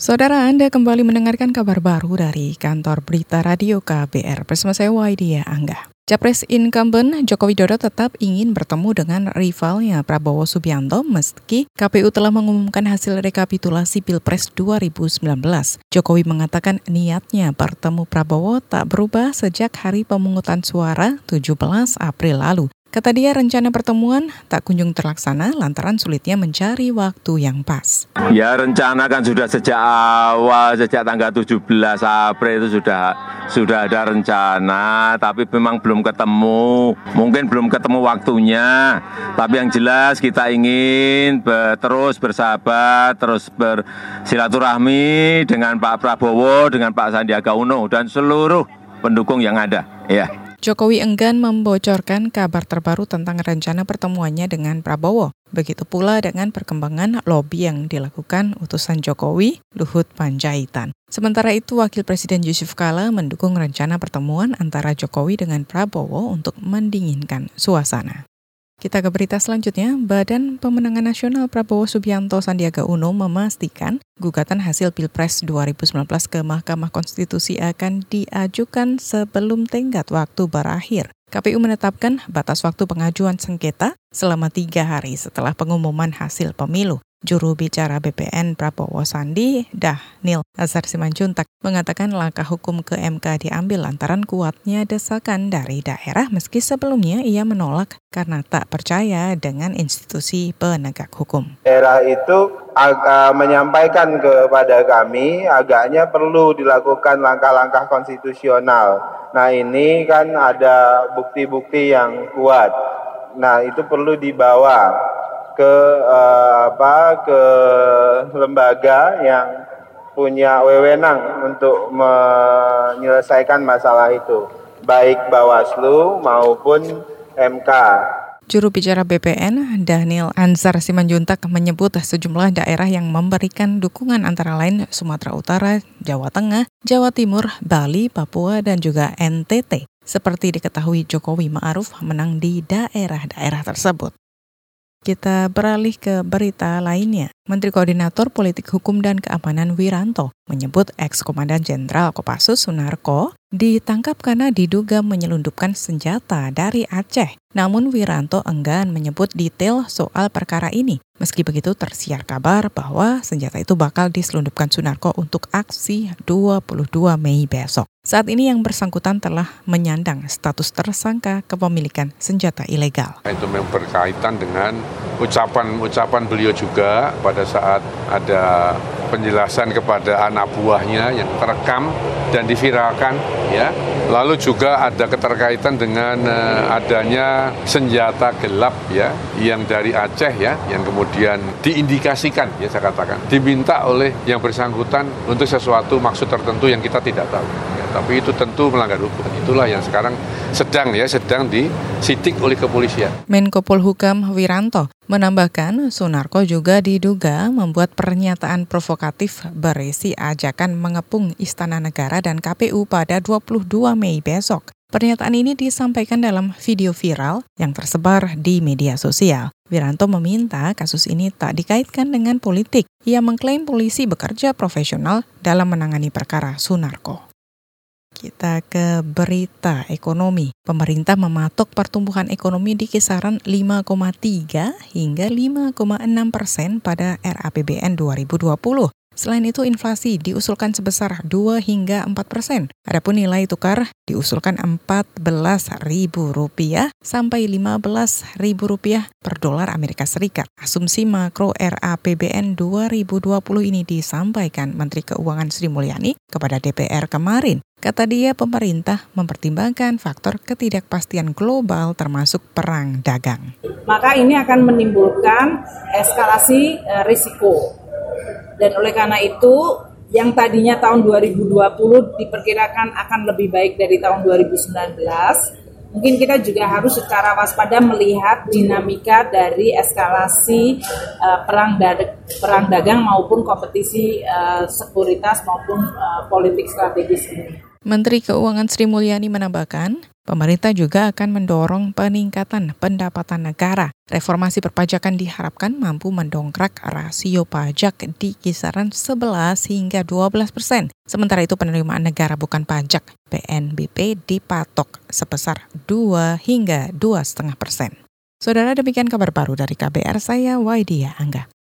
Saudara Anda kembali mendengarkan kabar baru dari kantor berita radio KBR bersama saya Waidia Angga. Capres incumbent Joko Widodo tetap ingin bertemu dengan rivalnya Prabowo Subianto meski KPU telah mengumumkan hasil rekapitulasi Pilpres 2019. Jokowi mengatakan niatnya bertemu Prabowo tak berubah sejak hari pemungutan suara 17 April lalu. Kata dia rencana pertemuan tak kunjung terlaksana lantaran sulitnya mencari waktu yang pas. Ya rencana kan sudah sejak awal, sejak tanggal 17 April itu sudah sudah ada rencana, tapi memang belum ketemu. Mungkin belum ketemu waktunya, tapi yang jelas kita ingin ber, terus bersahabat, terus bersilaturahmi dengan Pak Prabowo, dengan Pak Sandiaga Uno, dan seluruh pendukung yang ada. Ya. Jokowi enggan membocorkan kabar terbaru tentang rencana pertemuannya dengan Prabowo. Begitu pula dengan perkembangan lobby yang dilakukan utusan Jokowi, Luhut Panjaitan. Sementara itu, Wakil Presiden Yusuf Kala mendukung rencana pertemuan antara Jokowi dengan Prabowo untuk mendinginkan suasana. Kita ke berita selanjutnya, Badan Pemenangan Nasional Prabowo Subianto Sandiaga Uno memastikan gugatan hasil Pilpres 2019 ke Mahkamah Konstitusi akan diajukan sebelum tenggat waktu berakhir. KPU menetapkan batas waktu pengajuan sengketa selama tiga hari setelah pengumuman hasil pemilu. Juru bicara BPN Prabowo Sandi, Dahnil Azhar Simanjuntak, mengatakan langkah hukum ke MK diambil lantaran kuatnya desakan dari daerah meski sebelumnya ia menolak karena tak percaya dengan institusi penegak hukum. Daerah itu agak menyampaikan kepada kami agaknya perlu dilakukan langkah-langkah konstitusional. Nah ini kan ada bukti-bukti yang kuat. Nah itu perlu dibawa ke uh, apa ke lembaga yang punya wewenang untuk menyelesaikan masalah itu baik Bawaslu maupun MK. Juru bicara BPN, Daniel Ansar Simanjuntak menyebut sejumlah daerah yang memberikan dukungan antara lain Sumatera Utara, Jawa Tengah, Jawa Timur, Bali, Papua, dan juga NTT. Seperti diketahui Jokowi Ma'ruf menang di daerah-daerah tersebut. Kita beralih ke berita lainnya. Menteri Koordinator Politik Hukum dan Keamanan Wiranto menyebut ex-komandan Jenderal Kopassus Sunarko ditangkap karena diduga menyelundupkan senjata dari Aceh. Namun Wiranto enggan menyebut detail soal perkara ini. Meski begitu tersiar kabar bahwa senjata itu bakal diselundupkan Sunarko untuk aksi 22 Mei besok. Saat ini yang bersangkutan telah menyandang status tersangka kepemilikan senjata ilegal. Itu memang berkaitan dengan ucapan-ucapan beliau juga pada saat ada penjelasan kepada anak buahnya yang terekam dan diviralkan ya. Lalu juga ada keterkaitan dengan uh, adanya senjata gelap ya yang dari Aceh ya yang kemudian diindikasikan ya saya katakan diminta oleh yang bersangkutan untuk sesuatu maksud tertentu yang kita tidak tahu. Tapi itu tentu melanggar hukum. Itulah yang sekarang sedang ya sedang disidik oleh kepolisian. Menko Polhukam Wiranto menambahkan Sunarko juga diduga membuat pernyataan provokatif berisi ajakan mengepung Istana Negara dan KPU pada 22 Mei besok. Pernyataan ini disampaikan dalam video viral yang tersebar di media sosial. Wiranto meminta kasus ini tak dikaitkan dengan politik. Ia mengklaim polisi bekerja profesional dalam menangani perkara Sunarko. Kita ke berita ekonomi. Pemerintah mematok pertumbuhan ekonomi di kisaran 5,3 hingga 5,6 persen pada RAPBN 2020. Selain itu, inflasi diusulkan sebesar 2 hingga 4 persen. Adapun nilai tukar diusulkan Rp14.000 sampai Rp15.000 per dolar Amerika Serikat. Asumsi makro RAPBN 2020 ini disampaikan Menteri Keuangan Sri Mulyani kepada DPR kemarin. Kata dia, pemerintah mempertimbangkan faktor ketidakpastian global termasuk perang dagang. Maka ini akan menimbulkan eskalasi eh, risiko dan oleh karena itu yang tadinya tahun 2020 diperkirakan akan lebih baik dari tahun 2019 mungkin kita juga harus secara waspada melihat dinamika dari eskalasi uh, perang perang dagang maupun kompetisi uh, sekuritas maupun uh, politik strategis ini. Menteri Keuangan Sri Mulyani menambahkan, pemerintah juga akan mendorong peningkatan pendapatan negara. Reformasi perpajakan diharapkan mampu mendongkrak rasio pajak di kisaran 11 hingga 12 persen. Sementara itu penerimaan negara bukan pajak PNBP dipatok sebesar 2 hingga 2,5 persen. Saudara demikian kabar baru dari KBR saya Waidia Angga.